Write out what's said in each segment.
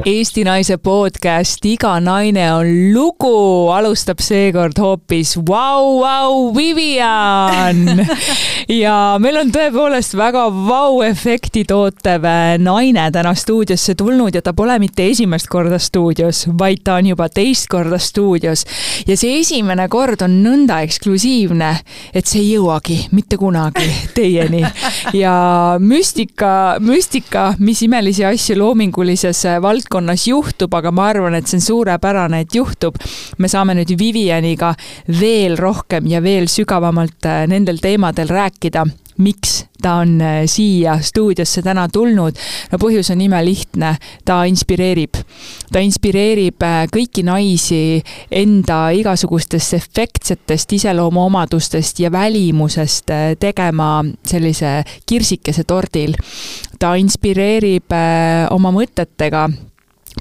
Eesti Naise podcast Iga naine on lugu alustab seekord hoopis Vau, Vau, Vivian. ja meil on tõepoolest väga vau-efekti tootev naine täna stuudiosse tulnud ja ta pole mitte esimest korda stuudios, vaid ta on juba teist korda stuudios. ja see esimene kord on nõnda eksklusiivne, et see ei jõuagi mitte kunagi teieni. ja müstika, müstika, mis imelisi asju loomingulises valdkonnas valdkonnas juhtub, aga ma arvan, et see on suurepärane, et juhtub. me saame nüüd Vivianiga veel rohkem ja veel sügavamalt äh, nendel teemadel rääkida miks ta on äh, siia stuudiosse täna tulnud. no põhjus on imelihtne, ta inspireerib. ta inspireerib äh, kõiki naisi enda igasugustest efektsetest iseloomuomadustest ja välimusest tegema sellise kirsikese tordil. ta inspireerib oma mõtetega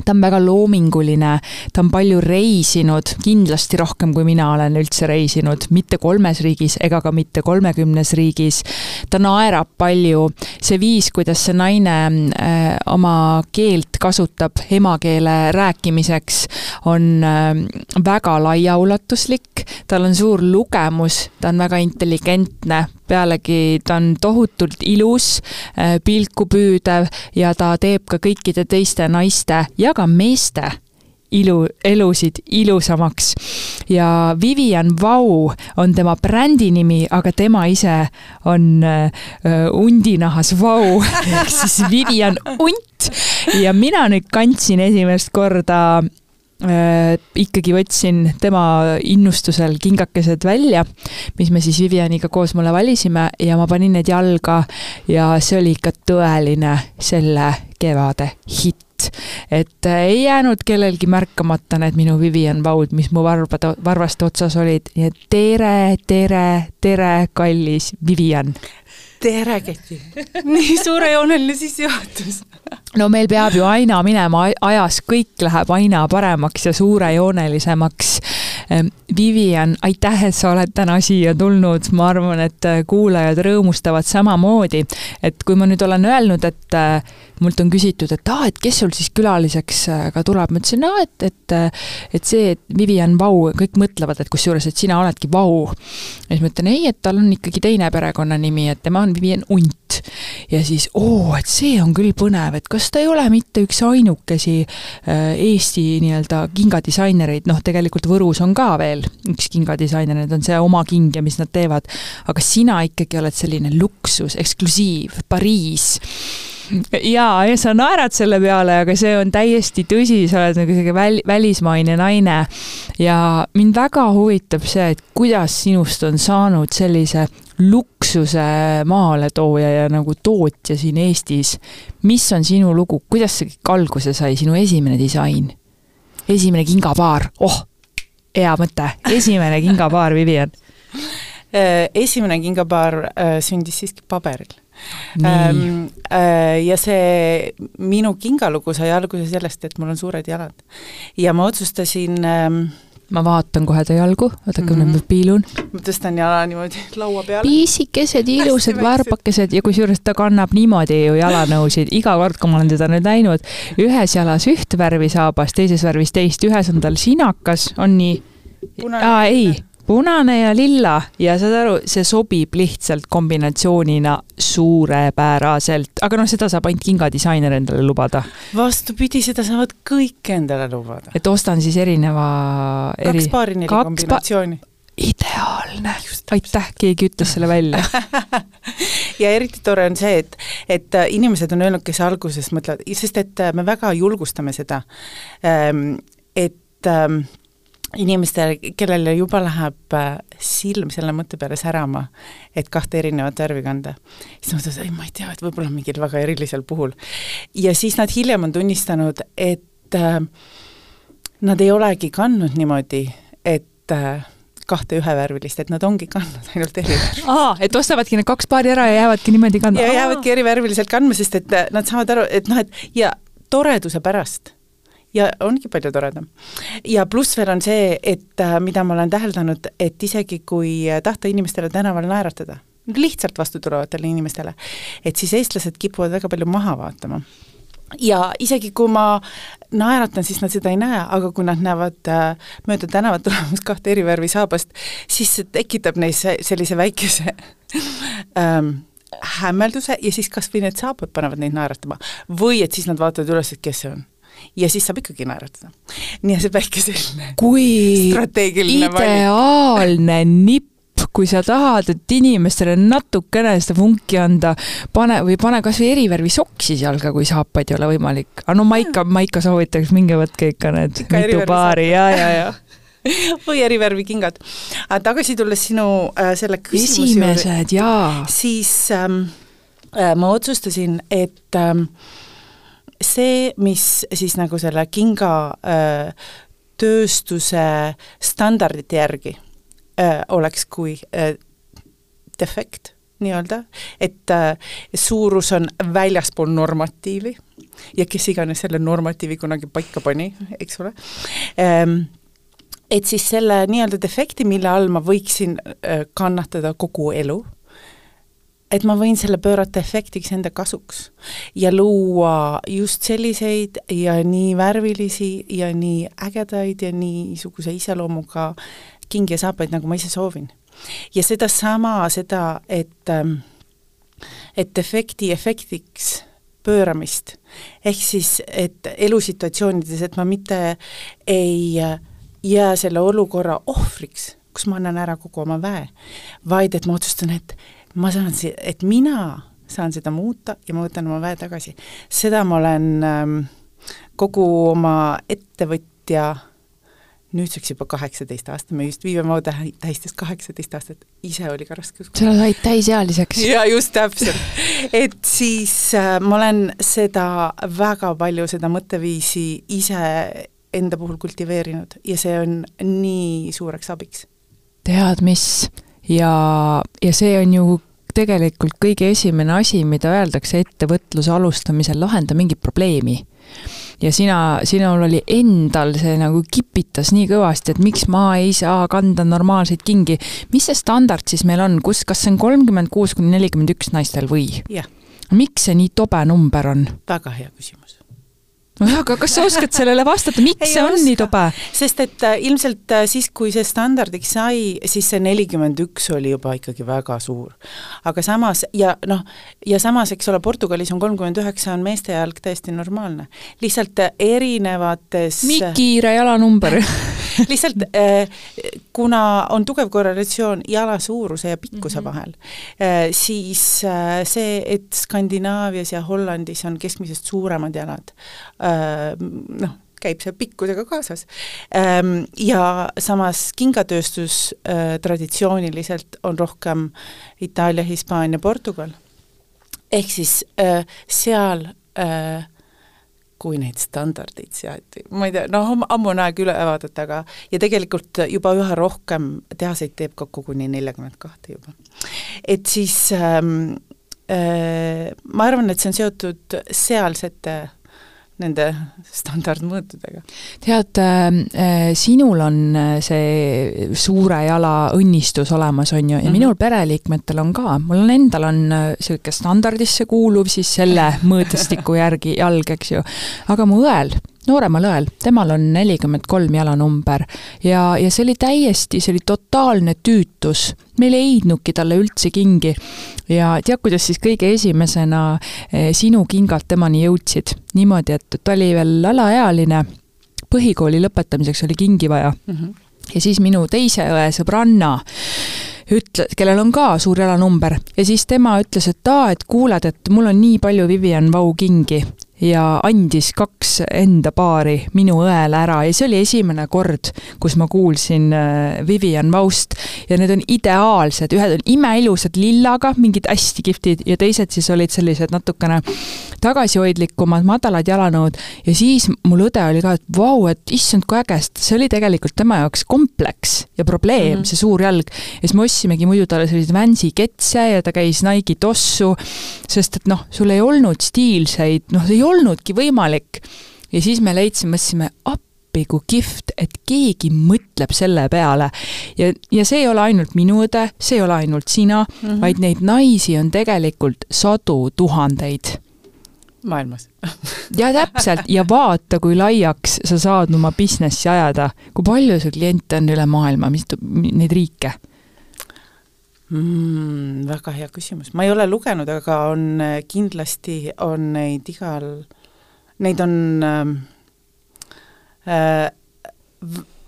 ta on väga loominguline, ta on palju reisinud, kindlasti rohkem kui mina olen üldse reisinud, mitte kolmes riigis ega ka mitte kolmekümnes riigis. ta naerab palju, see viis, kuidas see naine äh, oma keelt kasutab emakeele rääkimiseks, on äh, väga laiaulatuslik, tal on suur lugemus, ta on väga intelligentne, pealegi ta on tohutult ilus, äh, pilku püüdev ja ta teeb ka kõikide teiste naiste ja ka meeste ilu, elusid ilusamaks. ja Vivian Vau on tema brändinimi, aga tema ise on äh, undinahas Vau ehk siis Vivian Unt. ja mina nüüd kandsin esimest korda äh, ikkagi võtsin tema innustusel kingakesed välja, mis me siis Vivianiga koos mulle valisime ja ma panin need jalga ja see oli ikka tõeline selle kevade hitt. Et äh, ei jäänud kellelgi märkamata need minu Vivian Vaud, mis mu varbade, varvaste otsas olid, nii et tere, tere, tere, kallis Vivian tere, Keti! nii suurejooneline sissejuhatus. no meil peab ju aina minema ajas, kõik läheb aina paremaks ja suurejoonelisemaks. Vivian, aitäh, et sa oled täna siia tulnud, ma arvan, et äh, kuulajad rõõmustavad samamoodi, et kui ma nüüd olen öelnud, et äh, mult on küsitud, et aa, et kes sul siis külaliseks äh, ka tuleb, ma ütlesin, aa, et, et et see, et Vivian Vau, kõik mõtlevad, et kusjuures, et sina oledki Vau. ja siis ma ütlen ei, et tal on ikkagi teine perekonnanimi, et tema on Vivian Unt. Ja siis oo, et see on küll põnev, et kas ta ei ole mitte üks ainukesi Eesti nii-öelda kingadisainereid, noh, tegelikult Võrus on ka veel üks kingadisainer, need on see oma king ja mis nad teevad. aga sina ikkagi oled selline luksus, eksklusiiv, Pariis jaa, ja sa naerad selle peale, aga see on täiesti tõsi, sa oled nagu selline väl-, välismaine naine. ja mind väga huvitab see, et kuidas sinust on saanud sellise luksuse maaletooja ja nagu tootja siin Eestis. mis on sinu lugu, kuidas see kõik alguse sai, sinu esimene disain? esimene kingapaar, oh, hea mõte, esimene kingapaar, Vivian esimene kingapaar äh, sündis siiski paberil Ähm, äh, ja see minu kingalugu sai alguse sellest, et mul on suured jalad. ja ma otsustasin ähm, ma vaatan kohe ta jalgu, oodake mm, -hmm. ma piilun. ma tõstan jala niimoodi laua peale. piisikesed, ilusad varbakesed ja kusjuures ta kannab niimoodi ju jalanõusid, iga kord, kui ma olen teda nüüd näinud, ühes jalas üht värvi saabas, teises värvis teist, ühes on tal sinakas, on nii? aa, ei punane ja lilla ja saad aru, see sobib lihtsalt kombinatsioonina suurepäraselt, aga noh, seda saab ainult kingadisainer endale lubada. vastupidi, seda saavad kõik endale lubada. et ostan siis erineva eri... kaks paari neli kaks kombinatsiooni. Pa ideaalne, aitäh, keegi ütles selle välja. Ja eriti tore on see, et, et inimesed on öelnud, kes alguses mõtlevad, sest et me väga julgustame seda, ehm, et ehm, inimestel, kellele juba läheb äh, silm selle mõtte peale särama, et kahte erinevat värvi kanda, siis nad ütlevad, ei ma ei tea, et võib-olla mingil väga erilisel puhul. ja siis nad hiljem on tunnistanud, et äh, nad ei olegi kandnud niimoodi, et äh, kahte ühevärvilist, et nad ongi kandnud ainult erivärvilist. aa, et ostavadki need kaks paari ära ja jäävadki niimoodi kandma? ja jäävadki erivärviliselt kandma, sest et äh, nad saavad aru, et noh, et ja toreduse pärast ja ongi palju toredam. ja pluss veel on see, et äh, mida ma olen täheldanud, et isegi kui tahta inimestele tänaval naeratada, lihtsalt vastu tulevatele inimestele, et siis eestlased kipuvad väga palju maha vaatama ja isegi kui ma naeratan, siis nad seda ei näe, aga kui nad näevad äh, mööda tänavat tulemas kahte eri värvi saabast, siis see tekitab neis sellise väikese ähm, hämmelduse ja siis kas või need saapad panevad neid naeratama. või et siis nad vaatavad üles, et kes see on ja siis saab ikkagi naeratada. nii et see väike selline kui ideaalne nipp kui sa tahad, et inimestele natukene seda vunki anda, pane või pane kasvõi erivärvi soksi jalga, kui saapaid ei ole võimalik. aga no ma ikka, ma ikka soovitaks, minge võtke ikka need ikka mitu paari ja, ja, ja või erivärvi kingad. aga tagasi tulles sinu äh, selle küsimuse esimesed, jaa. siis ähm, äh, ma otsustasin, et ähm, see, mis siis nagu selle kinga äh, tööstuse standardite järgi äh, oleks kui äh, defekt nii-öelda, et äh, suurus on väljaspool normatiivi ja kes iganes selle normatiivi kunagi paika pani, eks ole ähm,, et siis selle nii-öelda defekti, mille all ma võiksin äh, kannatada kogu elu, et ma võin selle pöörata efektiks enda kasuks ja luua just selliseid ja nii värvilisi ja nii ägedaid ja niisuguse iseloomuga kingi ja saapaid, nagu ma ise soovin. ja sedasama, seda, et, ähm, et efekti efektiks pööramist, ehk siis, et elusituatsioonides, et ma mitte ei jää selle olukorra ohvriks, kus ma annan ära kogu oma väe, vaid et ma otsustan, et ma saan, et mina saan seda muuta ja ma võtan oma väe tagasi. seda ma olen ähm, kogu oma ettevõtja nüüdseks juba kaheksateist aastat, me just Viive Mau tähistas kaheksateist aastat, ise oli ka raske uskuda. sa said täisealiseks. jaa, just täpselt. et siis äh, ma olen seda väga palju, seda mõtteviisi ise enda puhul kultiveerinud ja see on nii suureks abiks. tead mis, ja, ja see on ju tegelikult kõige esimene asi, mida öeldakse ettevõtluse alustamisel, lahenda mingit probleemi ja sina, sinul oli endal see nagu kipitas nii kõvasti, et miks ma ei saa kanda normaalseid kingi. mis see standard siis meil on, kus, kas see on kolmkümmend kuus kuni nelikümmend üks naistel või? miks see nii tobe number on? väga hea küsimus nojah, aga kas sa oskad sellele vastata, miks see on oska. nii tobe? sest et äh, ilmselt äh, siis, kui see standardiks sai, siis see nelikümmend üks oli juba ikkagi väga suur. aga samas, ja noh, ja samas, eks ole, Portugalis on kolmkümmend üheksa, on meeste jalg täiesti normaalne. lihtsalt äh, erinevates Mikiire jalanumber lihtsalt kuna on tugev korrelatsioon jala suuruse ja pikkuse mm -hmm. vahel, siis see, et Skandinaavias ja Hollandis on keskmisest suuremad jalad, noh, käib see pikkusega kaasas. Ja samas kingatööstus traditsiooniliselt on rohkem Itaalia, Hispaania, Portugal. ehk siis seal kui neid standardeid seati, ma ei tea, noh, ammu on aeg üle vaadata, aga ja tegelikult juba üha rohkem tehaseid teeb ka koguni neljakümmet kahte juba. et siis ähm, äh, ma arvan, et see on seotud sealsete nende standardmõõtudega. tead äh,, sinul on äh, see suure jala õnnistus olemas, on ju, ja mm -hmm. minul pereliikmetel on ka, mul on endal on niisugune äh, standardisse kuuluv siis selle mõõtestiku järgi jalg, eks ju, aga mu õel nooremal õel, temal on nelikümmend kolm jalanumber ja, ja see oli täiesti, see oli totaalne tüütus. meil ei heidnudki talle üldse kingi. ja tead, kuidas siis kõige esimesena eh, sinu kingad temani jõudsid? niimoodi, et ta oli veel alaealine, põhikooli lõpetamiseks oli kingi vaja mm. -hmm. ja siis minu teise õe sõbranna ütle, kellel on ka suur jalanumber ja siis tema ütles, et aa, et kuuled, et mul on nii palju Vivian Vau kingi ja andis kaks enda paari minu õele ära ja see oli esimene kord, kus ma kuulsin äh, Vivian Vaust ja need on ideaalsed, ühed on imeilusad lillaga, mingid hästi kihvtid ja teised siis olid sellised natukene tagasihoidlikumad, madalad jalanõud ja siis mul õde oli ka, et vau, et issand, kui äge, sest see oli tegelikult tema jaoks kompleks ja probleem mm, -hmm. see suur jalg. ja siis me ostsimegi muidu talle selliseid Vansi ketse ja ta käis Nike'i tossu, sest et noh, sul ei olnud stiilseid, noh, ei olnudki võimalik. ja siis me leidsime, mõtlesime, appi kui kihvt, et keegi mõtleb selle peale. ja, ja see ei ole ainult minu õde, see ei ole ainult sina mm, -hmm. vaid neid naisi on tegelikult sadu tuhandeid maailmas ja täpselt ja vaata, kui laiaks sa saad oma business'i ajada, kui palju sul kliente on üle maailma, mis, neid riike mm,? väga hea küsimus, ma ei ole lugenud, aga on kindlasti, on neid igal, neid on ähm, äh,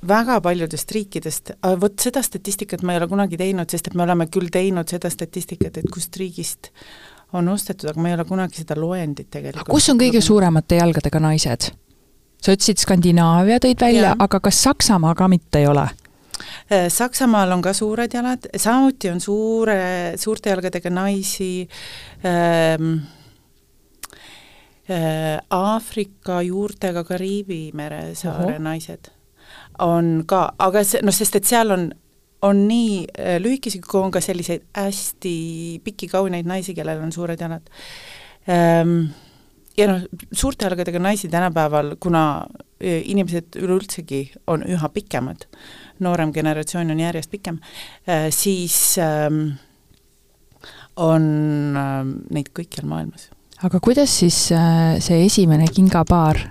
väga paljudest riikidest, vot seda statistikat ma ei ole kunagi teinud, sest et me oleme küll teinud seda statistikat, et kust riigist on ostetud, aga ma ei ole kunagi seda loendit tegelikult kus on kõige suuremate jalgadega naised? sa ütlesid Skandinaavia tõid välja, aga kas Saksamaa ka mitte ei ole? Äh, Saksamaal on ka suured jalad, samuti on suure, suurte jalgadega naisi ähm, äh, Aafrika juurtega Kariibi mere saare Oho. naised on ka, aga see, noh, sest et seal on, on nii äh, lühikesi, kui on ka selliseid hästi pikki kauneid naisi, kellel on suured jalad ähm,. ja noh, suurte jalgadega naisi tänapäeval, kuna äh, inimesed üleüldsegi on üha pikemad, noorem generatsioon on järjest pikem äh,, siis ähm, on äh, neid kõikjal maailmas. aga kuidas siis äh, see esimene kingapaar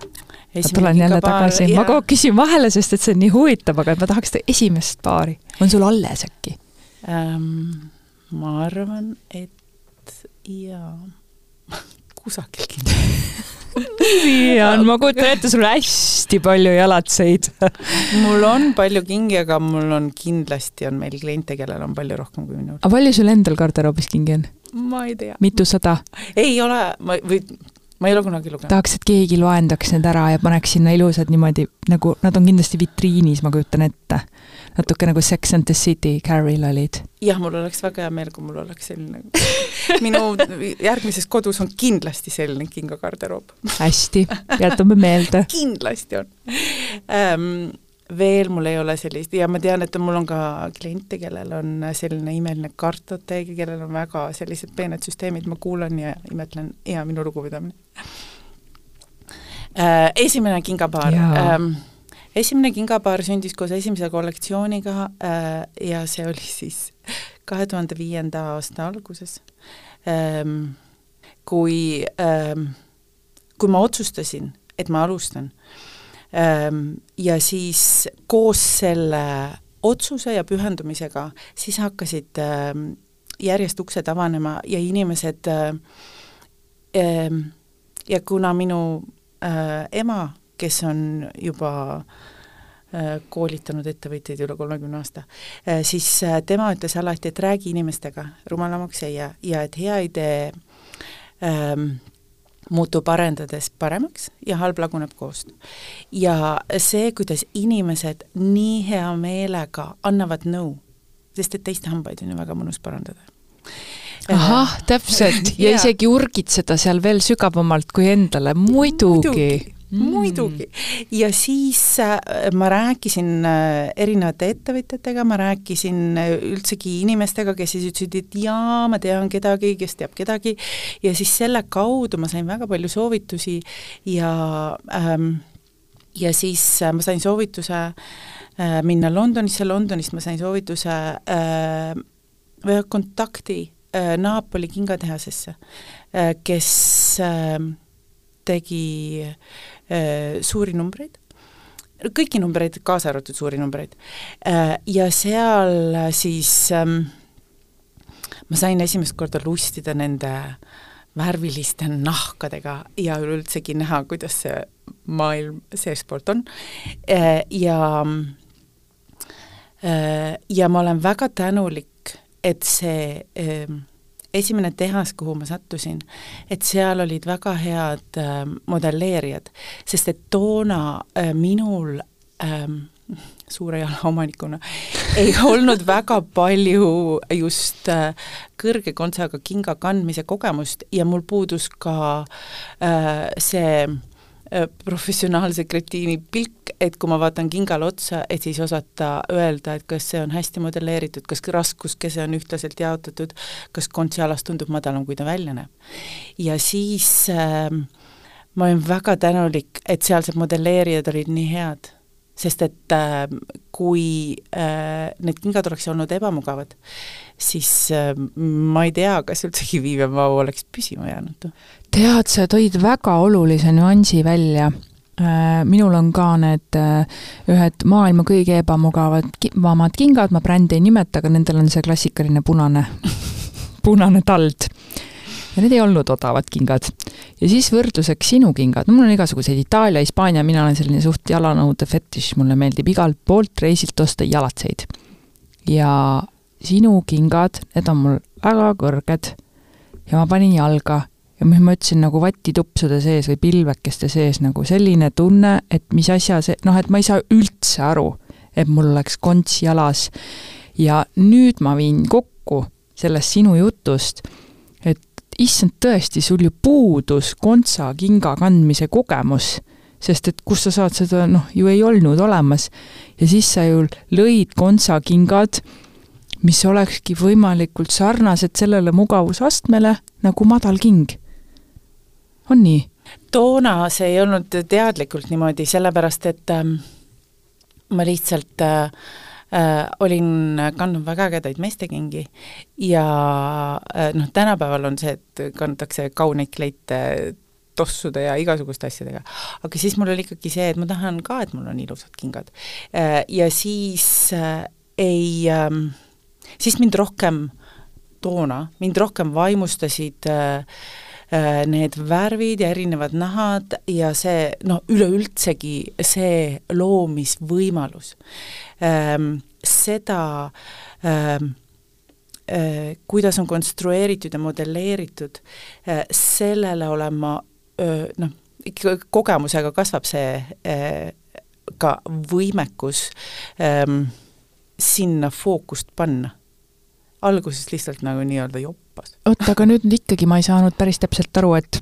ma tulen jälle tagasi, ma kogu aeg küsin vahele, sest et see on nii huvitav, aga ma tahaks teha esimest paari. on sul alles äkki ähm,? ma arvan, et jaa kusagil kindlasti nii on, ma kujutan ette, sul hästi palju jalatseid mul on palju kingi, aga mul on kindlasti, on meil kliente, kellel on palju rohkem kui minul. aga palju sul endal garderoobis kingi on? ma ei tea. mitusada? ei ole, ma, või ma ei ole kunagi lugenud. tahaks, et keegi loendaks need ära ja paneks sinna ilusad niimoodi, nagu nad on kindlasti vitriinis, ma kujutan ette. Natuke nagu Sex and the City Carril olid. jah, mul oleks väga hea meel, kui mul oleks selline minu järgmises kodus on kindlasti selline kingagarderoob hästi, jätame meelde. Kindlasti on. Um, veel mul ei ole sellist ja ma tean, et mul on ka kliente, kellel on selline imeline kartoteeg ja kellel on väga sellised peened süsteemid, ma kuulan ja imetlen ja minu lugupidamine äh,. Esimene kingapaar ähm, esimene kingapaar sündis koos esimese kollektsiooniga äh, ja see oli siis kahe tuhande viienda aasta alguses. Ähm,, kui ähm,, kui ma otsustasin, et ma alustan Ehm, ja siis koos selle otsuse ja pühendumisega, siis hakkasid ehm, järjest uksed avanema ja inimesed ehm, ja kuna minu äh, ema, kes on juba äh, koolitanud ettevõtjaid üle kolmekümne aasta, äh, siis tema ütles alati, et räägi inimestega, rumalamaks ei jää ja et hea idee ähm, muutub arendades paremaks ja halb laguneb koost. ja see, kuidas inimesed nii hea meelega annavad nõu, sest et teiste hambaid on ju väga mõnus parandada. Ahah, täpselt, ja isegi urgitseda seal veel sügavamalt kui endale, muidugi, muidugi. Muidugi. ja siis äh, ma rääkisin äh, erinevate ettevõtjatega, ma rääkisin äh, üldsegi inimestega, kes siis ütlesid, et jaa, ma tean kedagi, kes teab kedagi, ja siis selle kaudu ma sain väga palju soovitusi ja ähm, ja siis ma sain soovituse äh, minna Londonisse, Londonist ma sain soovituse äh, või kontakti äh, Napoli kingatehasesse äh,, kes äh, tegi Äh, suuri numbreid, kõiki numbreid, kaasa arvatud suuri numbreid. Äh, ja seal siis ähm, ma sain esimest korda lustida nende värviliste nahkadega ja üleüldsegi näha, kuidas see maailm seestpoolt on äh, ja ja ma olen väga tänulik, et see ähm, esimene tehas, kuhu ma sattusin, et seal olid väga head äh, modelleerijad, sest et toona äh, minul ähm, suure jala omanikuna ei olnud väga palju just äh, kõrge kontsaga kinga kandmise kogemust ja mul puudus ka äh, see professionaalse kretiini pilk, et kui ma vaatan kingale otsa, et siis osata öelda, et kas see on hästi modelleeritud, kas raskuskese on ühtlaselt jaotatud, kas kontsialas tundub madalam, kui ta välja näeb. ja siis äh, ma olen väga tänulik, et sealsed modelleerijad olid nii head, sest et äh, kui äh, need kingad oleks olnud ebamugavad, siis äh, ma ei tea, kas üldsegi Vivian Vau oleks püsima jäänud. Tead, sa tõid väga olulise nüansi välja. Äh, minul on ka need äh, ühed maailma kõige ebamugavad, vamad kingad, ma brändi ei nimeta, aga nendel on see klassikaline punane punane tald. Ja need ei olnud odavad kingad. ja siis võrdluseks sinu kingad, no mul on igasuguseid Itaalia, Hispaania, mina olen selline suht jalanõude fetiš, mulle meeldib igalt poolt reisilt osta jalatseid. ja sinu kingad, need on mul väga kõrged. Ja ma panin jalga ja siis ma ütlesin nagu vatitupsude sees või pilvekeste sees nagu selline tunne, et mis asja see, noh, et ma ei saa üldse aru, et mul oleks konts jalas. ja nüüd ma viin kokku sellest sinu jutust, et issand, tõesti, sul ju puudus kontsa kinga kandmise kogemus, sest et kus sa saad seda, noh, ju ei olnud olemas. ja siis sa ju lõid kontsa kingad, mis olekski võimalikult sarnased sellele mugavusastmele nagu madal king. On nii? toona see ei olnud teadlikult niimoodi, sellepärast et ähm, ma lihtsalt äh, äh, olin kandnud väga ägedaid meestekingi ja äh, noh, tänapäeval on see, et kantakse kauneid kleite tossude ja igasuguste asjadega. aga siis mul oli ikkagi see, et ma tahan ka, et mul on ilusad kingad äh,. Ja siis äh, ei äh,, siis mind rohkem toona, mind rohkem vaimustasid äh, need värvid ja erinevad nahad ja see noh, üleüldsegi see loomisvõimalus ähm,, seda ähm, äh, kuidas on konstrueeritud ja modelleeritud äh,, sellele olen ma äh, noh, ikka kogemusega kasvab see äh, ka võimekus ähm, sinna fookust panna. Alguses lihtsalt nagu nii-öelda joppas. oot, aga nüüd ikkagi ma ei saanud päris täpselt aru, et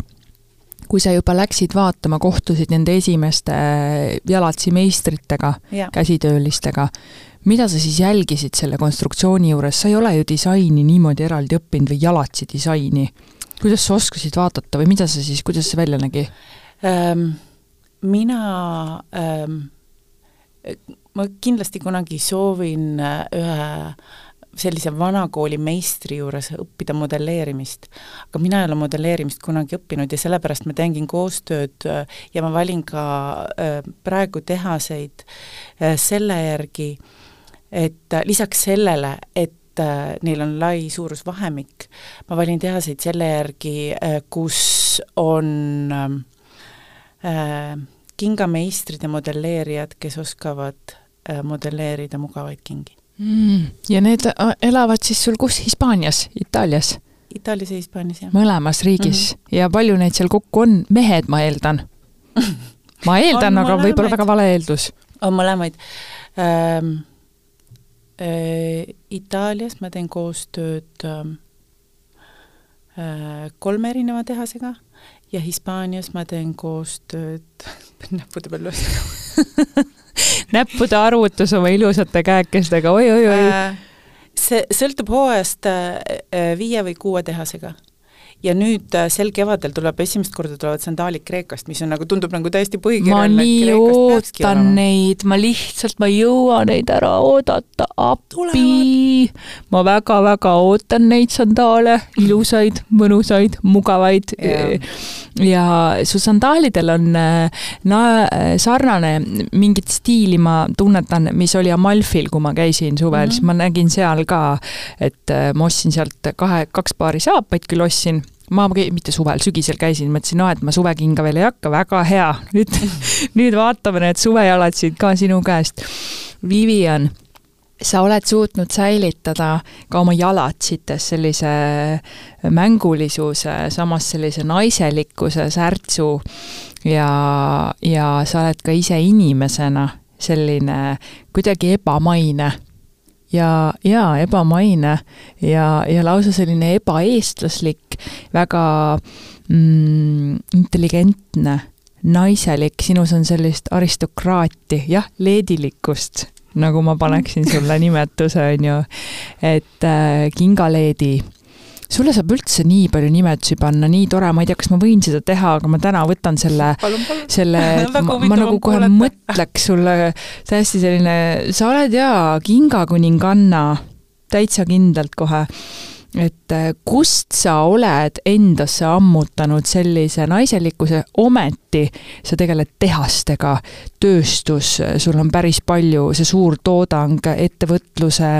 kui sa juba läksid vaatama, kohtusid nende esimeste jalatsi meistritega, käsitöölistega, mida sa siis jälgisid selle konstruktsiooni juures, sa ei ole ju disaini niimoodi eraldi õppinud või jalatsi disaini. kuidas sa oskasid vaadata või mida sa siis, kuidas see välja nägi ähm,? mina ähm,, ma kindlasti kunagi soovin äh, ühe sellise vanakooli meistri juures õppida modelleerimist. aga mina ei ole modelleerimist kunagi õppinud ja sellepärast ma teengi koostööd äh, ja ma valin ka äh, praegu tehaseid selle järgi, et lisaks sellele, et neil on lai suurusvahemik, ma valin tehaseid selle järgi, kus on äh, kingameistrid ja modelleerijad, kes oskavad äh, modelleerida mugavaid kingi mm,. ja need äh, elavad siis sul kus, Hispaanias, Itaalias? Itaalias ja Hispaanias, jah. mõlemas riigis mm. -hmm. ja palju neid seal kokku on, mehed, ma eeldan? ma eeldan, aga võib-olla väga vale eeldus. on mõlemaid ähm,. Äh, Itaalias ma teen koostööd ähm, äh, kolme erineva tehasega ja Hispaanias ma teen koostööd, näppude peal lööma näppude arvutus oma ilusate käekestega oi, oi-oi-oi. Äh, see sõltub hooajast äh, äh, viie või kuue tehasega ja nüüd sel kevadel tuleb esimest korda tulevad sandaalid Kreekast, mis on nagu, tundub nagu täiesti põhikirjaline. ma nii ootan neid, ma lihtsalt, ma ei jõua neid ära oodata, appi. ma väga-väga ootan neid sandaale, ilusaid, mõnusaid, mugavaid yeah ja su sandaalidel on na-, sarnane mingit stiili ma tunnetan, mis oli Amalfil, kui ma käisin suvel mm, -hmm. siis ma nägin seal ka, et äh, ma ostsin sealt kahe, kaks paari saapaid küll ostsin, ma mitte suvel, sügisel käisin, mõtlesin, no et ma suvekinga veel ei hakka, väga hea, nüüd nüüd vaatame need suvejalatsid ka sinu käest. Vivian sa oled suutnud säilitada ka oma jalatsites sellise mängulisuse, samas sellise naiselikkuse, särtsu ja, ja sa oled ka ise inimesena selline kuidagi ebamaine ja, ja ebamaine ja, ja lausa selline ebaeestlaslik, väga mm, intelligentne, naiselik, sinus on sellist aristokraati, jah, leedilikkust nagu ma paneksin sulle nimetuse, on ju, et äh, kingaleedi sulle saab üldse nii palju nimetusi panna, nii tore, ma ei tea, kas ma võin seda teha, aga ma täna võtan selle, selle, ma, ma nagu kohe kuulata. mõtleks sulle täiesti selline, sa oled jaa, kingakuninganna, täitsa kindlalt kohe et äh, kust sa oled endasse ammutanud sellise naiselikkuse, ometi sa tegeled tehastega, tööstus, sul on päris palju, see suur toodang, ettevõtluse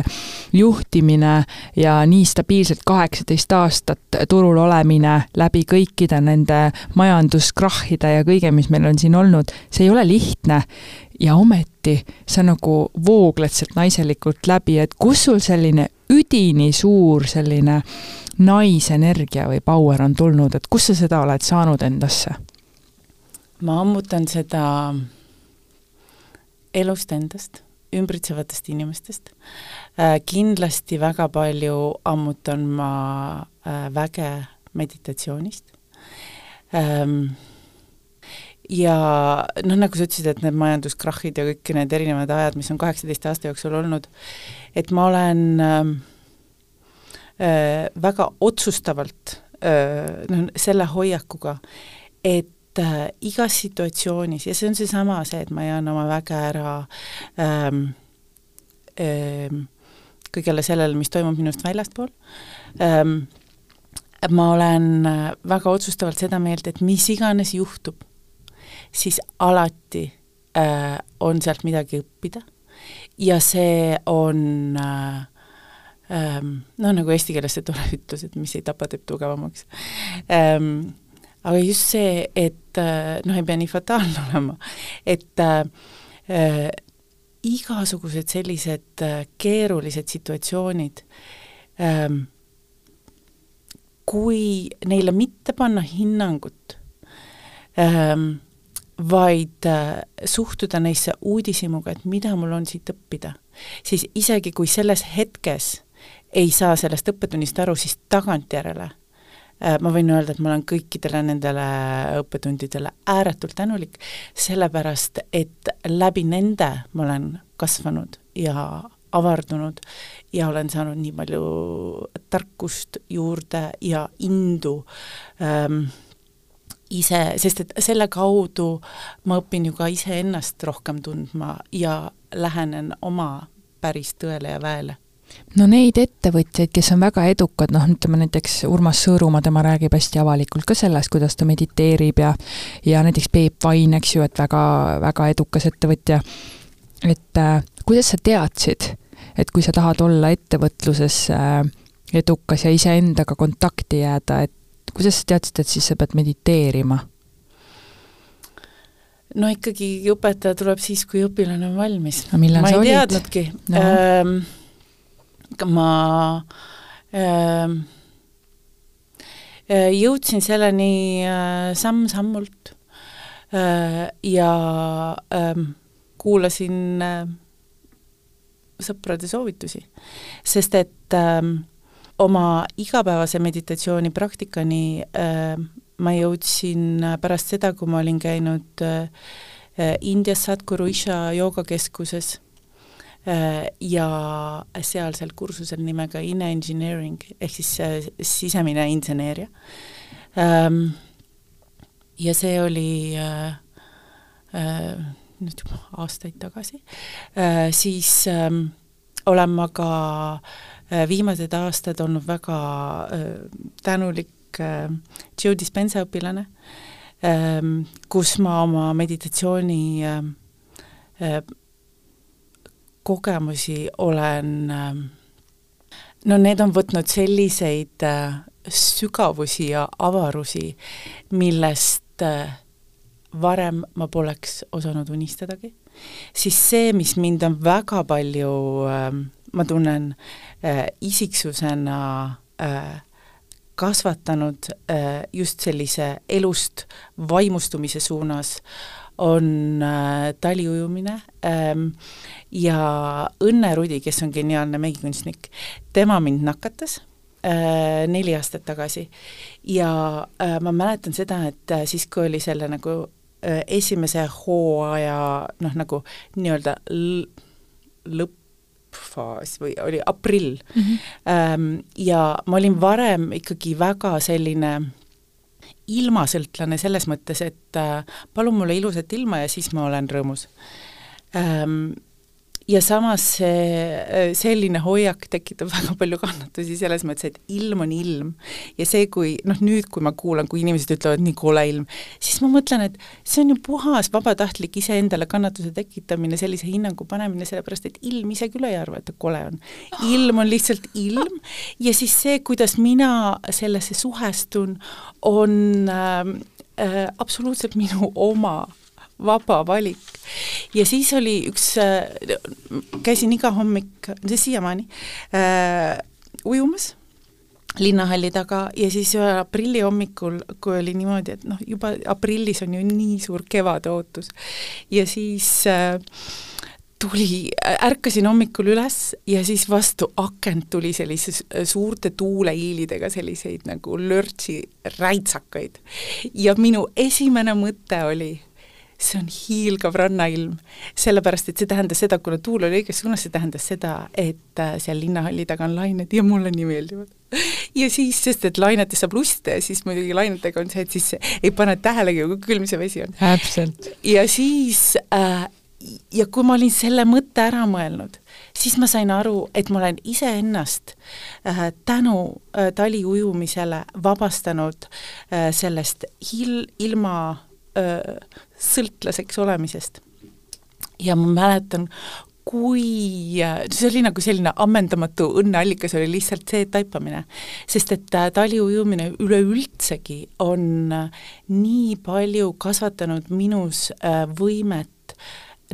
juhtimine ja nii stabiilselt kaheksateist aastat turul olemine läbi kõikide nende majanduskrahhide ja kõige, mis meil on siin olnud, see ei ole lihtne ja ometi sa nagu voogled sealt naiselikult läbi, et kus sul selline üdini suur selline naisenergia või power on tulnud, et kust sa seda oled saanud endasse? ma ammutan seda elust endast, ümbritsevatest inimestest. Äh, kindlasti väga palju ammutan ma äh, väge meditatsioonist ähm, ja noh, nagu sa ütlesid, et need majanduskrahhid ja kõik need erinevad ajad, mis on kaheksateist aasta jooksul olnud, et ma olen ähm, äh, väga otsustavalt äh, noh, selle hoiakuga, et äh, igas situatsioonis ja see on seesama see, et ma anna oma väge ära ähm, ähm, kõigele sellele, mis toimub minust väljaspool ähm,, ma olen väga otsustavalt seda meelt, et mis iganes juhtub, siis alati äh, on sealt midagi õppida ja see on äh, ähm, noh, nagu eesti keeles see tore ütlus, et mis ei tapa, teeb tugevamaks ähm,. aga just see, et äh, noh, ei pea nii fataalne olema, et äh, äh, igasugused sellised äh, keerulised situatsioonid ähm,, kui neile mitte panna hinnangut ähm,, vaid äh, suhtuda neisse uudishimuga, et mida mul on siit õppida, siis isegi kui selles hetkes ei saa sellest õppetunnist aru, siis tagantjärele äh, ma võin öelda, et ma olen kõikidele nendele õppetundidele ääretult tänulik, sellepärast et läbi nende ma olen kasvanud ja avardunud ja olen saanud nii palju tarkust juurde ja indu ähm, ise, sest et selle kaudu ma õpin ju ka iseennast rohkem tundma ja lähenen oma päris tõele ja väele no neid ettevõtjaid, kes on väga edukad, noh, ütleme näiteks Urmas Sõõrumaa, tema räägib hästi avalikult ka sellest, kuidas ta mediteerib ja ja näiteks Peep Vain, eks ju, et väga, väga edukas ettevõtja. et äh, kuidas sa teadsid, et kui sa tahad olla ettevõtluses äh, edukas ja iseendaga kontakti jääda, et kuidas sa teadsid, et siis sa pead mediteerima? no ikkagi õpetaja tuleb siis, kui õpilane on valmis. ma ei olid? teadnudki no.. Ähm, ma ähm, äh, jõudsin selleni äh, samm-sammult äh, ja äh, kuulasin äh, sõprade soovitusi, sest et äh, oma igapäevase meditatsiooni praktikani äh, ma jõudsin pärast seda, kui ma olin käinud äh, Indias Sadhguru Isha joogakeskuses äh, ja sealsel kursusel nimega Inner Engineering ehk siis äh, sisemine inseneeria ähm,. ja see oli äh, äh, nüüd juba aastaid tagasi äh,, siis äh, olen ma ka äh, Äh, viimased aastad olnud väga äh, tänulik äh, Joe Dispenza õpilane, ähm, kus ma oma meditatsiooni kogemusi olen, no need on võtnud selliseid sügavusi ja avarusi, millest varem ma poleks osanud unistadagi, siis see, mis mind on väga palju äh, ma tunnen äh, isiksusena äh, kasvatanud äh, just sellise elust vaimustumise suunas, on äh, taliujumine ähm, ja Õnne Rudi, kes on geniaalne meigikunstnik, tema mind nakatas äh, neli aastat tagasi. Ja äh, ma mäletan seda, et äh, siis, kui oli selle nagu äh, esimese hooaja noh, nagu nii-öelda lõpp, tippfaas või oli aprill mm. -hmm. Ja ma olin varem ikkagi väga selline ilmasõltlane selles mõttes, et äh, palun mulle ilusat ilma ja siis ma olen rõõmus ja samas see selline hoiak tekitab väga palju kannatusi selles mõttes, et ilm on ilm. ja see, kui noh, nüüd, kui ma kuulan, kui inimesed ütlevad nii kole ilm, siis ma mõtlen, et see on ju puhas vabatahtlik iseendale kannatuse tekitamine, sellise hinnangu panemine, sellepärast et ilm ise küll ei arva, et ta kole on. ilm on lihtsalt ilm ja siis see, kuidas mina sellesse suhestun, on äh, äh, absoluutselt minu oma vaba valik. ja siis oli üks äh,, käisin iga hommik, siiamaani äh,, ujumas linnahalli taga ja siis ühel aprilli hommikul, kui oli niimoodi, et noh, juba aprillis on ju nii suur kevade ootus ja siis äh, tuli, ärkasin hommikul üles ja siis vastu akent tuli sellise suurte tuuleiilidega selliseid nagu lörtsi räitsakaid. ja minu esimene mõte oli, see on hiilgav rannailm, sellepärast et see tähendas seda, kuna tuul oli õiges suunas, see tähendas seda, et äh, seal linnahalli taga on lained ja mulle nii meeldivad. ja siis, sest et lainetes saab ja siis muidugi lainetega on see, et siis ei pane tähelegi, kui külm see vesi on. täpselt. ja siis äh, ja kui ma olin selle mõtte ära mõelnud, siis ma sain aru, et ma olen iseennast äh, tänu äh, taliujumisele vabastanud äh, sellest il-, ilma äh, sõltlaseks olemisest. ja ma mäletan, kui, see oli nagu selline ammendamatu õnneallikas, oli lihtsalt see taipamine. sest et äh, taliujumine üleüldsegi on äh, nii palju kasvatanud minus äh, võimet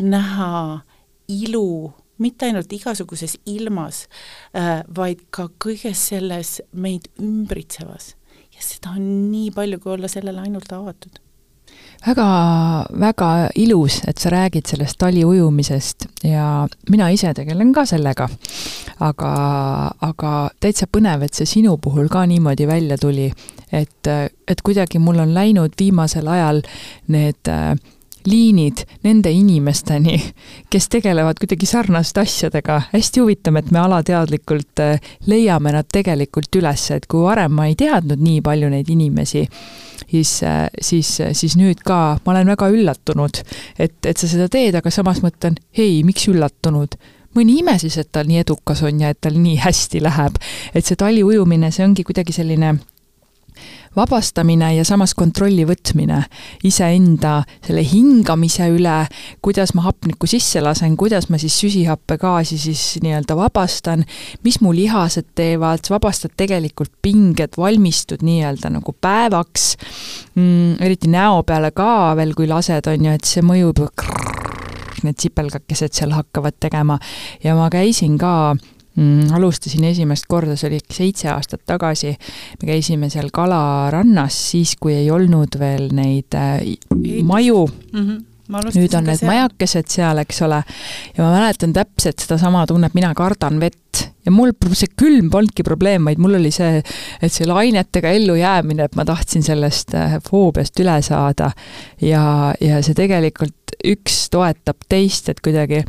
näha ilu mitte ainult igasuguses ilmas, vaid ka kõiges selles meid ümbritsevas. ja seda on nii palju, kui olla sellele ainult avatud väga, väga ilus, et sa räägid sellest taliujumisest ja mina ise tegelen ka sellega. aga, aga täitsa põnev, et see sinu puhul ka niimoodi välja tuli, et, et kuidagi mul on läinud viimasel ajal need äh, liinid nende inimesteni, kes tegelevad kuidagi sarnaste asjadega. hästi huvitav, et me alateadlikult äh, leiame nad tegelikult üles, et kui varem ma ei teadnud nii palju neid inimesi, siis, äh, siis, siis nüüd ka ma olen väga üllatunud, et, et sa seda teed, aga samas mõtlen, hei, miks üllatunud mõni ime siis, et ta nii edukas on ja et tal nii hästi läheb. et see taliujumine, see ongi kuidagi selline vabastamine ja samas kontrolli võtmine iseenda selle hingamise üle, kuidas ma hapnikku sisse lasen, kuidas ma siis süsihappegaasi siis nii-öelda vabastan, mis mu lihased teevad, vabastad tegelikult pinged, valmistud nii-öelda nagu päevaks mm,, eriti näo peale ka veel, kui lased, on ju, et see mõjub ju need sipelgakesed seal hakkavad tegema ja ma käisin ka? Alustasin esimest korda, see oli äkki seitse aastat tagasi. me käisime seal kalarannas siis, kui ei olnud veel neid äh, maju mm. -hmm nüüd on need seal. majakesed seal, eks ole, ja ma mäletan täpselt sedasama tunnet, mina kardan vett ja mul see külm polnudki probleem, vaid mul oli see, et see lainetega ellujäämine, et ma tahtsin sellest äh, foobiast üle saada. ja, ja see tegelikult üks toetab teist, et kuidagi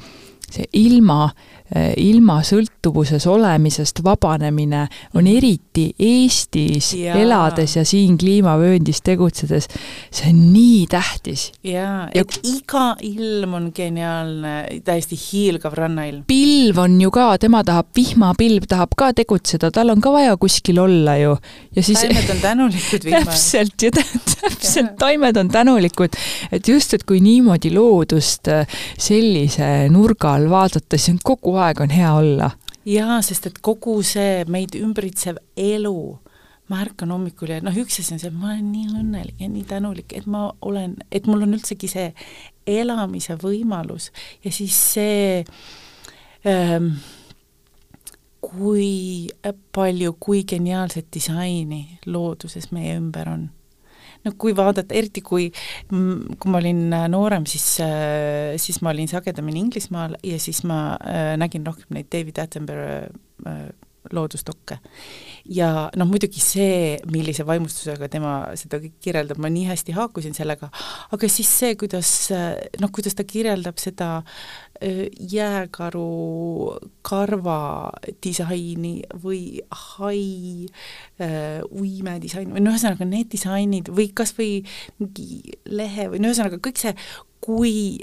see ilma äh, ilma sõltuvuses olemisest vabanemine on eriti Eestis ja. elades ja siin kliimavööndis tegutsedes, see on nii tähtis. jaa, et ja... iga ilm on geniaalne, täiesti hiilgav rannailm. pilv on ju ka, tema tahab, vihmapilv tahab ka tegutseda, tal on ka vaja kuskil olla ju. ja siis taimed on tänulikud vihmale. täpselt, ja täpselt, taimed on tänulikud, et just, et kui niimoodi loodust eh, sellise nurga all vaadata, siis on kogu kogu aeg on hea olla. jaa, sest et kogu see meid ümbritsev elu, ma ärkan hommikul ja noh, üks asi on see, et ma olen nii õnnelik ja nii tänulik, et ma olen, et mul on üldsegi see elamise võimalus ja siis see ähm, kui palju, kui geniaalset disaini looduses meie ümber on no kui vaadata, eriti kui, kui ma olin äh, noorem, siis, äh, siis ma olin sagedamini Inglismaal ja siis ma äh, nägin rohkem neid David Attenborough loodusdokke. ja noh, muidugi see, millise vaimustusega tema seda kirjeldab, ma nii hästi haakusin sellega, aga siis see, kuidas noh, kuidas ta kirjeldab seda jääkaru karva disaini või hai äh, uime disaini või no ühesõnaga need disainid või kas või mingi lehe või no ühesõnaga kõik see, kui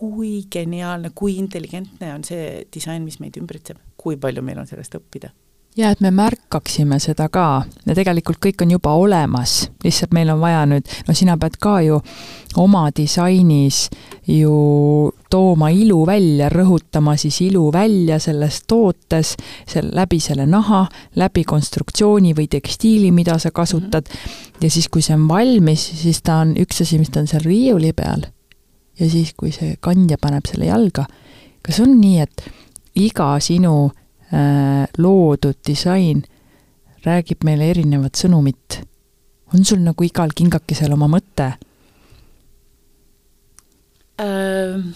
kui geniaalne, kui intelligentne on see disain, mis meid ümbritseb, kui palju meil on sellest õppida ja et me märkaksime seda ka ja tegelikult kõik on juba olemas, lihtsalt meil on vaja nüüd, no sina pead ka ju oma disainis ju tooma ilu välja, rõhutama siis ilu välja selles tootes, seal läbi selle naha, läbi konstruktsiooni või tekstiili, mida sa kasutad. -hmm. ja siis, kui see on valmis, siis ta on üks asi, mis ta on seal riiuli peal ja siis, kui see kandja paneb selle jalga, kas on nii, et iga sinu loodud disain räägib meile erinevat sõnumit? on sul nagu igal kingakesel oma mõte ähm,?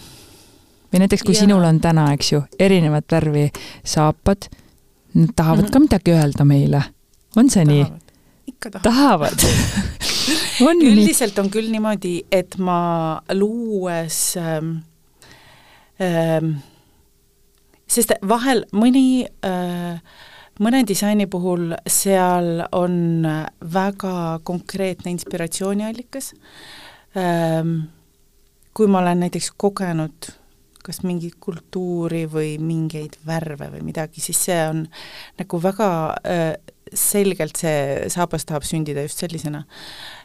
või näiteks, kui ja. sinul on täna, eks ju, erinevat värvi saapad, nad tahavad mm -hmm. ka midagi öelda meile. on see tahavad. nii? ikka tahavad, tahavad. üldiselt on küll niimoodi, et ma luues ähm, ähm, sest vahel mõni äh, mõne disaini puhul seal on väga konkreetne inspiratsiooniallikas ähm,, kui ma olen näiteks kogenud kas mingit kultuuri või mingeid värve või midagi, siis see on nagu väga äh, selgelt see saabas tahab sündida just sellisena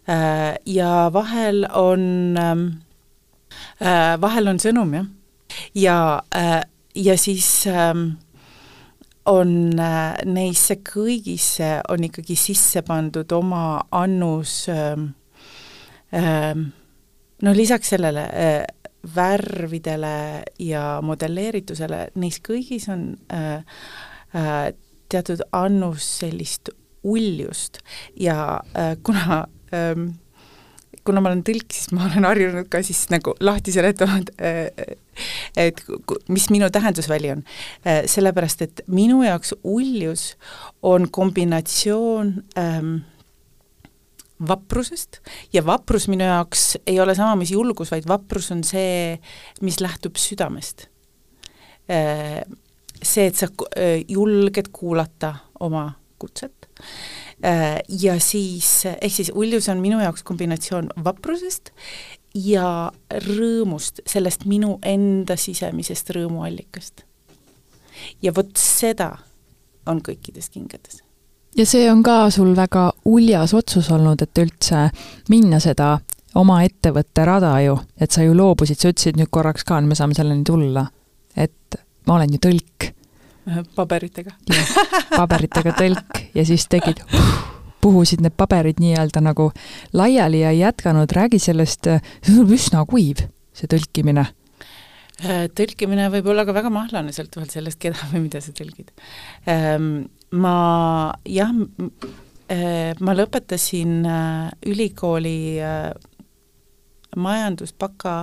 äh,. Ja vahel on ähm, äh,, vahel on sõnum, jah. ja äh,, ja siis äh, on äh, neisse kõigisse on ikkagi sisse pandud oma annus äh, äh, no lisaks sellele äh, värvidele ja modelleeritusele, neis kõigis on äh, äh, teatud annus sellist uljust. Ja äh, kuna ähm, kuna ma olen tõlk, siis ma olen harjunud ka siis nagu lahti seletama, et äh, et mis minu tähendusväli on. Äh, sellepärast, et minu jaoks uljus on kombinatsioon ähm, vaprusest ja vaprus minu jaoks ei ole sama, mis julgus, vaid vaprus on see, mis lähtub südamest. Äh, see, et sa julged kuulata oma kutset ja siis, ehk siis uljus on minu jaoks kombinatsioon vaprusest ja rõõmust, sellest minu enda sisemisest rõõmuallikast. ja vot seda on kõikides kingades ja see on ka sul väga uljas otsus olnud, et üldse minna seda oma ettevõtte rada ju, et sa ju loobusid, sa ütlesid nüüd korraks ka, me saame selleni tulla, et ma olen ju tõlk. Paberitega. paberitega tõlk ja siis tegid, puhusid need paberid nii-öelda nagu laiali ja ei jätkanud, räägi sellest, see on üsna kuiv, see tõlkimine tõlkimine võib olla ka väga mahlane, sõltuvalt sellest, keda või mida sa tõlgid. Ehm, ma jah, äh, ma lõpetasin äh, ülikooli äh, majanduspaka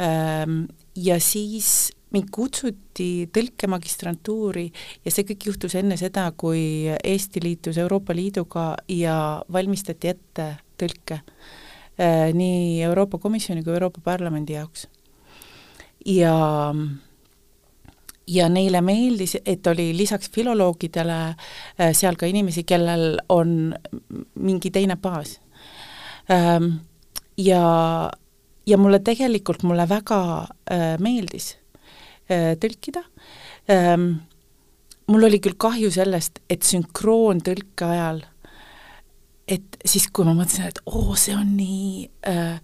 ähm, ja siis mind kutsuti tõlkemagistrantuuri ja see kõik juhtus enne seda, kui Eesti liitus Euroopa Liiduga ja valmistati ette tõlke nii Euroopa Komisjoni kui Euroopa Parlamendi jaoks. ja ja neile meeldis, et oli lisaks filoloogidele äh, seal ka inimesi, kellel on mingi teine baas. Ähm, ja, ja mulle tegelikult, mulle väga äh, meeldis äh, tõlkida. Ähm, mul oli küll kahju sellest, et sünkroontõlke ajal et siis, kui ma mõtlesin, et oo, see on nii äh,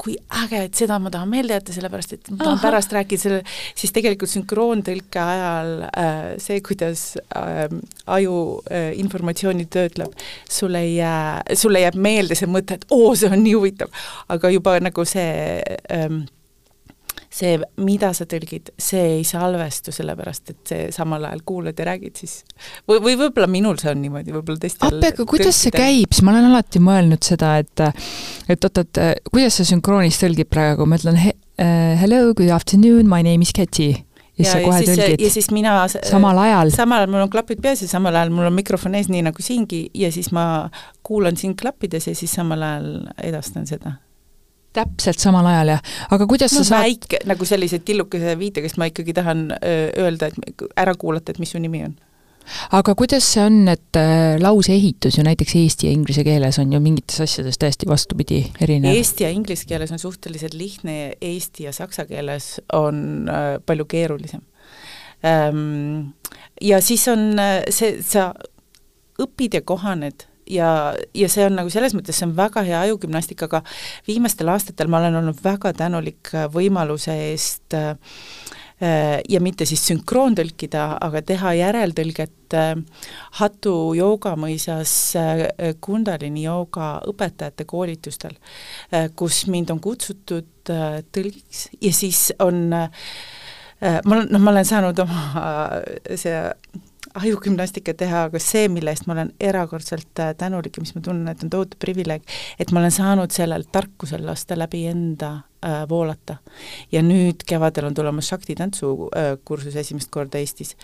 kui äge, et seda ma tahan meelde jätta, sellepärast et ma tahan Aha. pärast rääkida selle, siis tegelikult sünkroontõlke ajal äh, see, kuidas äh, aju äh, informatsiooni töötleb, sul ei jää, sulle jääb meelde see mõte, et oo, see on nii huvitav, aga juba nagu see ähm, see, mida sa tõlgid, see ei salvestu, sellepärast et see samal ajal kuulad ja räägid siis või, või võib-olla minul see on niimoodi, võib-olla teistel appi, aga kuidas see käib, siis ma olen alati mõelnud seda, et et oot-oot, kuidas sa sünkroonis tõlgid praegu, ma ütlen he, uh, hello, good afternoon, my name is Kati ja siis sa kohe siis, tõlgid. ja siis mina samal ajal? samal ajal mul on klapid peas ja samal ajal mul on mikrofon ees, nii nagu siingi, ja siis ma kuulan sind klappides ja siis samal ajal edastan seda täpselt samal ajal, jah. aga kuidas no, sa saad väike, nagu sellise tillukese viitega, sest ma ikkagi tahan öelda, et ära kuulata, et mis su nimi on aga kuidas see on, et äh, lause ehitus ju näiteks eesti ja inglise keeles on ju mingites asjades täiesti vastupidi erinev? Eesti ja inglise keeles on suhteliselt lihtne, eesti ja saksa keeles on äh, palju keerulisem. Ja siis on äh, see, sa õpid ja kohaned ja, ja see on nagu selles mõttes, see on väga hea ajugümnastika, aga viimastel aastatel ma olen olnud väga tänulik äh, võimaluse eest äh, Äh, ja mitte siis sünkroontõlkida, aga teha järeltõlget äh, Hatu joogamõisas äh, Kundalini jooga õpetajate koolitustel, kus mind on kutsutud tõlgiks. Ja siis on ma olen, noh, ma olen saanud oma see ajugümnastika teha, aga see, mille eest ma olen erakordselt tänulik ja mis ma tunnen, et on tohutu privileeg, et ma olen saanud sellel tarkusel lasta läbi enda äh, voolata. ja nüüd kevadel on tulemas Shakti tantsukursus äh, esimest korda Eestis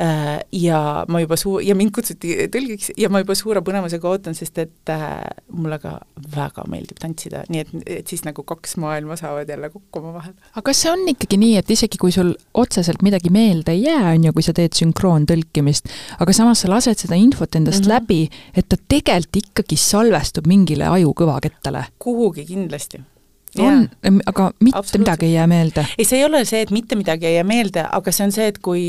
äh,. Ja ma juba suu-, ja mind kutsuti tõlgiks ja ma juba suure põnevusega ootan, sest et äh, mulle ka väga meeldib tantsida, nii et, et siis nagu kaks maailma saavad jälle kokku omavahel. aga kas see on ikkagi nii, et isegi kui sul otseselt midagi meelde ei jää, on ju, kui sa teed sünkroontõlkimist, aga samas sa lased seda infot endast mm -hmm. läbi, et ta tegelikult ikkagi salvestub mingile ajukõvakettale? kuhugi kindlasti on, aga mitte midagi ei jää meelde? ei, see ei ole see, et mitte midagi ei jää meelde, aga see on see, et kui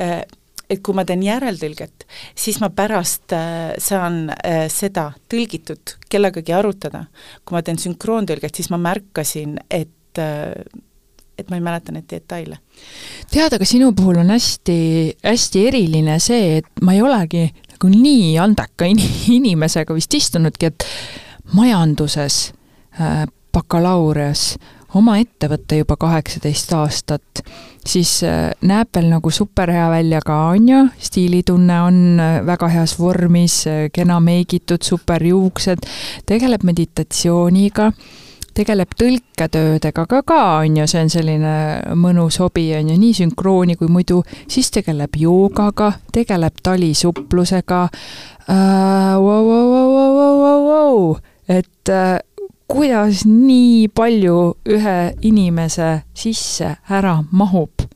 äh, et kui ma teen järeltõlget, siis ma pärast äh, saan äh, seda tõlgitut kellegagi arutada. kui ma teen sünkroontõlget, siis ma märkasin, et et ma ei mäleta neid detaile. tead, aga sinu puhul on hästi, hästi eriline see, et ma ei olegi nagu nii andeka in inimesega vist istunudki, et majanduses bakalaureus, oma ettevõtte juba kaheksateist aastat, siis äh, näeb veel nagu superhea välja ka, on ju, stiilitunne on äh, väga heas vormis, äh, kena meigitud, superjuuksed, tegeleb meditatsiooniga, tegeleb tõlketöödega ka ka, on ju, see on selline mõnus hobi, on ju, nii sünkrooni kui muidu, siis tegeleb joogaga, tegeleb talisupplusega äh,, wow, wow, wow, wow, wow, wow, et äh, kuidas nii palju ühe inimese sisse ära mahub?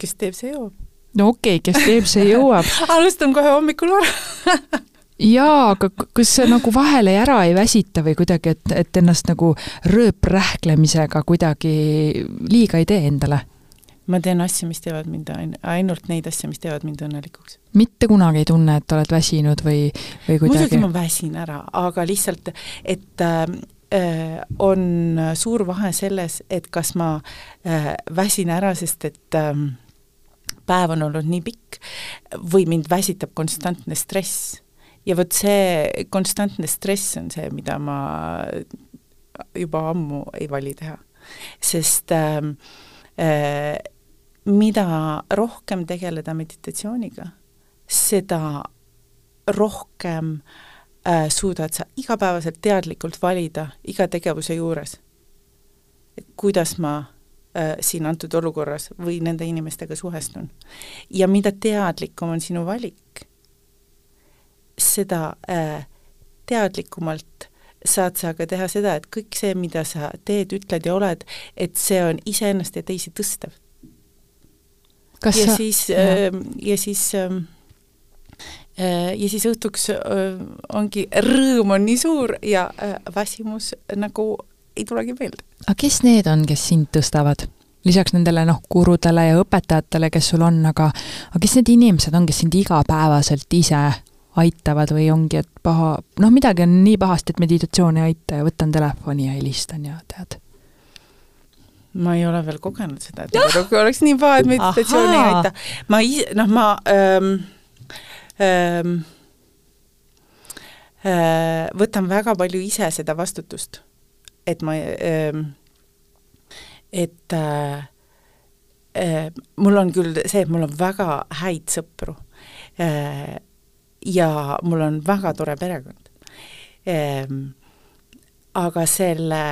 kes teeb, see jõuab. no okei okay,, kes teeb, see jõuab alustan kohe hommikul vara jaa, aga kas see nagu vahele ära ei väsita või kuidagi, et, et ennast nagu rööprähklemisega kuidagi liiga ei tee endale? Ma teen asju, mis teevad mind ain-, ainult neid asju, mis teevad mind õnnelikuks. mitte kunagi ei tunne, et oled väsinud või, või kuidagi? muidugi ma väsin ära, aga lihtsalt, et äh, on suur vahe selles, et kas ma äh, väsin ära, sest et äh, päev on olnud nii pikk või mind väsitab konstantne stress. ja vot see konstantne stress on see, mida ma juba ammu ei vali teha. sest äh, äh, mida rohkem tegeleda meditatsiooniga, seda rohkem äh, suudad sa igapäevaselt teadlikult valida iga tegevuse juures, et kuidas ma äh, siin antud olukorras või nende inimestega suhestun. ja mida teadlikum on sinu valik, seda äh, teadlikumalt saad sa ka teha seda, et kõik see, mida sa teed, ütled ja oled, et see on iseennast ja teisi tõstev Kas ja sa... siis ja, ähm, ja siis ähm, äh, ja siis õhtuks äh, ongi, rõõm on nii suur ja äh, väsimus nagu ei tulegi meelde. aga kes need on, kes sind tõstavad? lisaks nendele noh, gurudele ja õpetajatele, kes sul on, aga aga kes need inimesed on, kes sind igapäevaselt ise aitavad või ongi, et paha, noh, midagi on nii pahasti, et meditatsioon ei aita ja võtan telefoni ja helistan ja tead ma ei ole veel kogenud seda, et nagu oleks nii paha, et meditatsioon ei aita. ma ise, noh, ma ähm, ähm, äh, võtan väga palju ise seda vastutust, et ma ähm,, et äh, äh, mul on küll see, et mul on väga häid sõpru äh, ja mul on väga tore perekond äh,. aga selle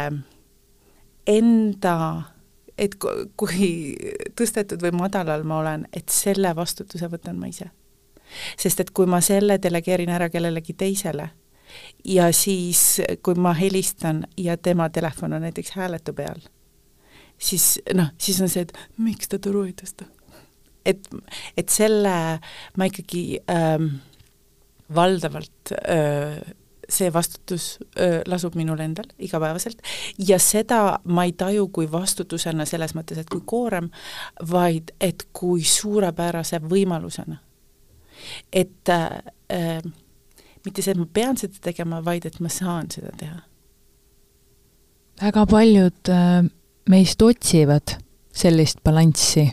enda et kui tõstetud või madalal ma olen, et selle vastutuse võtan ma ise. sest et kui ma selle delegeerin ära kellelegi teisele ja siis, kui ma helistan ja tema telefon on näiteks hääletu peal, siis noh, siis on see, et miks ta turu ei tõsta. et, et selle ma ikkagi ähm, valdavalt öö, see vastutus öö, lasub minul endal igapäevaselt ja seda ma ei taju kui vastutusena selles mõttes, et kui koorem, vaid et kui suurepärase võimalusena. et äh, mitte see, et ma pean seda tegema, vaid et ma saan seda teha. väga paljud äh, meist otsivad sellist balanssi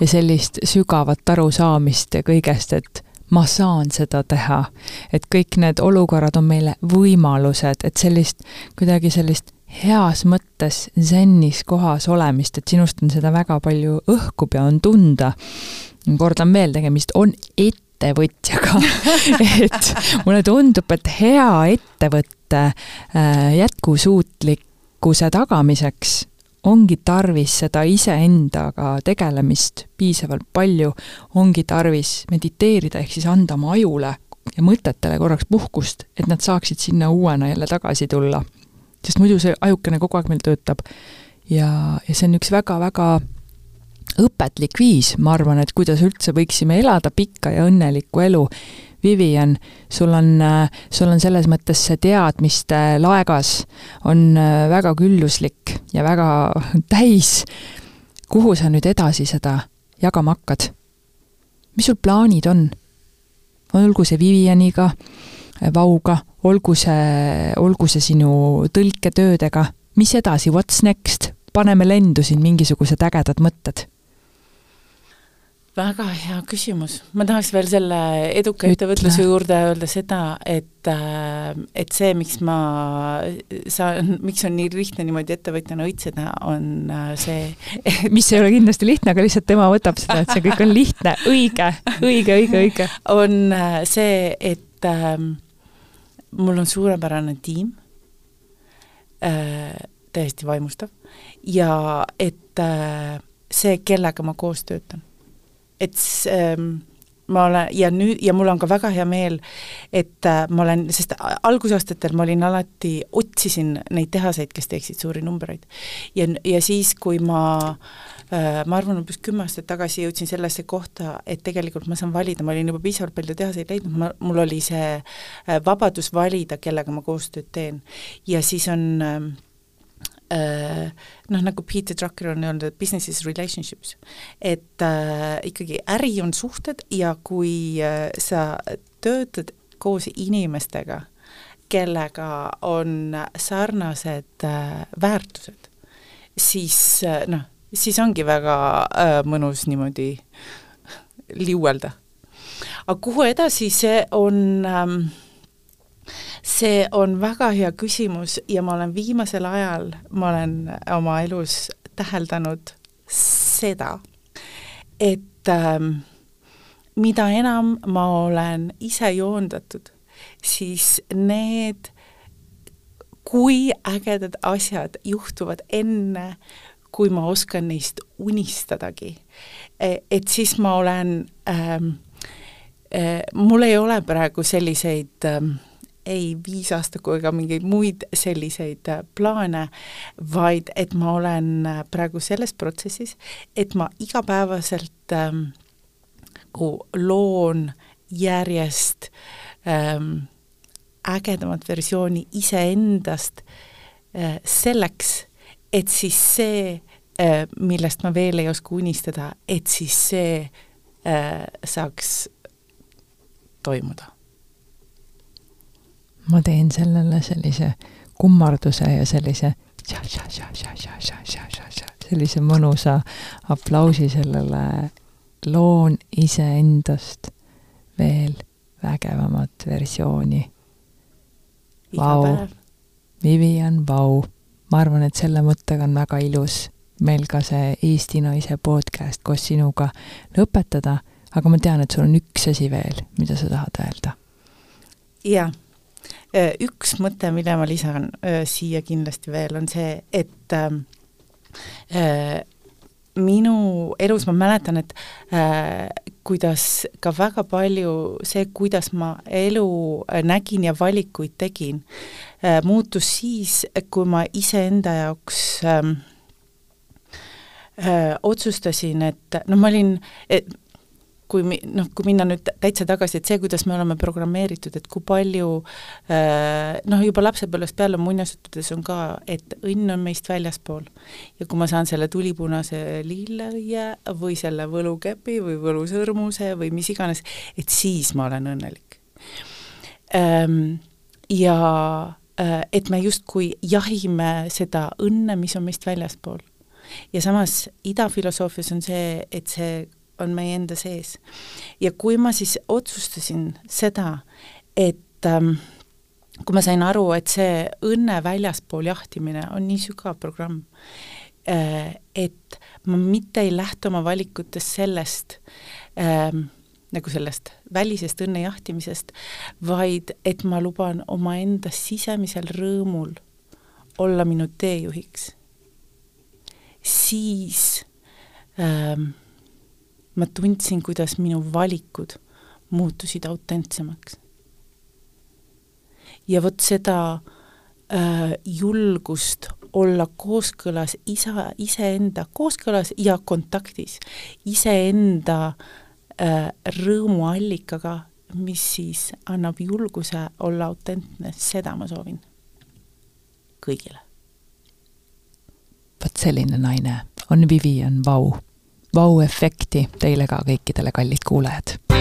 ja sellist sügavat arusaamist kõigest, et ma saan seda teha. et kõik need olukorrad on meile võimalused, et sellist, kuidagi sellist heas mõttes zennis kohas olemist, et sinust on seda väga palju õhkub ja on tunda. kordan veel, tegemist on ettevõtjaga et mulle tundub, et hea ettevõtte äh, jätkusuutlikkuse tagamiseks ongi tarvis seda iseendaga tegelemist piisavalt palju, ongi tarvis mediteerida, ehk siis anda oma ajule ja mõtetele korraks puhkust, et nad saaksid sinna uuena jälle tagasi tulla. sest muidu see ajukene kogu aeg meil töötab. ja, ja see on üks väga-väga õpetlik viis, ma arvan, et kuidas üldse võiksime elada pikka ja õnnelikku elu Vivian, sul on, sul on selles mõttes see teadmiste laegas on äh, väga külluslik ja väga täis. kuhu sa nüüd edasi seda jagama hakkad? mis sul plaanid on? olgu see Vivianiga, Vauga, olgu see, olgu see sinu tõlketöödega, mis edasi, what's next? paneme lendu siin mingisugused ägedad mõtted väga hea küsimus, ma tahaks veel selle eduka ettevõtluse juurde öelda seda, et, äh, et see, miks ma saan, miks on nii lihtne niimoodi ettevõtjana õitseda, on äh, see mis ei ole kindlasti lihtne, aga lihtsalt tema võtab seda, et see kõik on lihtne, õige, õige, õige, õige. on äh, see, et äh, mul on suurepärane tiim äh,, täiesti vaimustav, ja et äh, see, kellega ma koos töötan et ähm, ma olen ja nüüd, ja mul on ka väga hea meel, et äh, ma olen, sest algusaastatel ma olin alati, otsisin neid tehaseid, kes teeksid suuri numbreid. ja, ja siis, kui ma äh, ma arvan, umbes kümme aastat tagasi jõudsin sellesse kohta, et tegelikult ma saan valida, ma olin juba piisavalt palju tehaseid leidnud, ma, mul oli see äh, vabadus valida, kellega ma koostööd teen. ja siis on äh, noh, nagu Peter Drucker on öelnud, et business is relationships. et äh, ikkagi äri on suhted ja kui äh, sa töötad koos inimestega, kellega on sarnased äh, väärtused, siis äh, noh, siis ongi väga äh, mõnus niimoodi liuelda. aga kuhu edasi, see on ähm, see on väga hea küsimus ja ma olen viimasel ajal, ma olen oma elus täheldanud seda, et ähm, mida enam ma olen ise joondatud, siis need, kui ägedad asjad juhtuvad enne, kui ma oskan neist unistadagi, e, et siis ma olen ähm,, äh, mul ei ole praegu selliseid ähm, ei viisaastaku ega mingeid muid selliseid äh, plaane, vaid et ma olen äh, praegu selles protsessis, et ma igapäevaselt ähm, loon järjest ähm, ägedamat versiooni iseendast äh, selleks, et siis see äh,, millest ma veel ei oska unistada, et siis see äh, saaks toimuda ma teen sellele sellise kummarduse ja sellise sellise mõnusa aplausi sellele. Loon iseendast veel vägevamat versiooni. Vau, Vivian, vau, ma arvan, et selle mõttega on väga ilus meil ka see Eesti Naise podcast koos sinuga lõpetada, aga ma tean, et sul on üks asi veel, mida sa tahad öelda. jaa. Äh, üks mõte, mille ma lisan äh, siia kindlasti veel, on see, et ähm, äh, minu elus ma mäletan, et äh, kuidas ka väga palju see, kuidas ma elu äh, nägin ja valikuid tegin äh,, muutus siis, kui ma iseenda jaoks äh, äh, otsustasin, et noh, ma olin, kui mi-, noh, kui minna nüüd täitsa tagasi, et see, kuidas me oleme programmeeritud, et kui palju äh, noh, juba lapsepõlvest peale muinasjuttudes on ka, et õnn on meist väljaspool. ja kui ma saan selle tulipunase lilleõie või selle võlukepi või võlusõrmuse või mis iganes, et siis ma olen õnnelik ähm,. Ja äh, et me justkui jahime seda õnne, mis on meist väljaspool. ja samas idafilosoofias on see, et see on meie enda sees. ja kui ma siis otsustasin seda, et ähm, kui ma sain aru, et see õnne väljaspool jahtimine on nii sügav programm äh,, et ma mitte ei lähtu oma valikutes sellest ähm, nagu sellest välisest õnne jahtimisest, vaid et ma luban omaenda sisemisel rõõmul olla minu teejuhiks, siis ähm, ma tundsin, kuidas minu valikud muutusid autentsemaks. ja vot seda äh, julgust olla kooskõlas isa, iseenda, kooskõlas ja kontaktis iseenda äh, rõõmuallikaga, mis siis annab julguse olla autentne, seda ma soovin kõigile. vot selline naine on Vivian Vau vau-efekti teile ka kõikidele, kallid kuulajad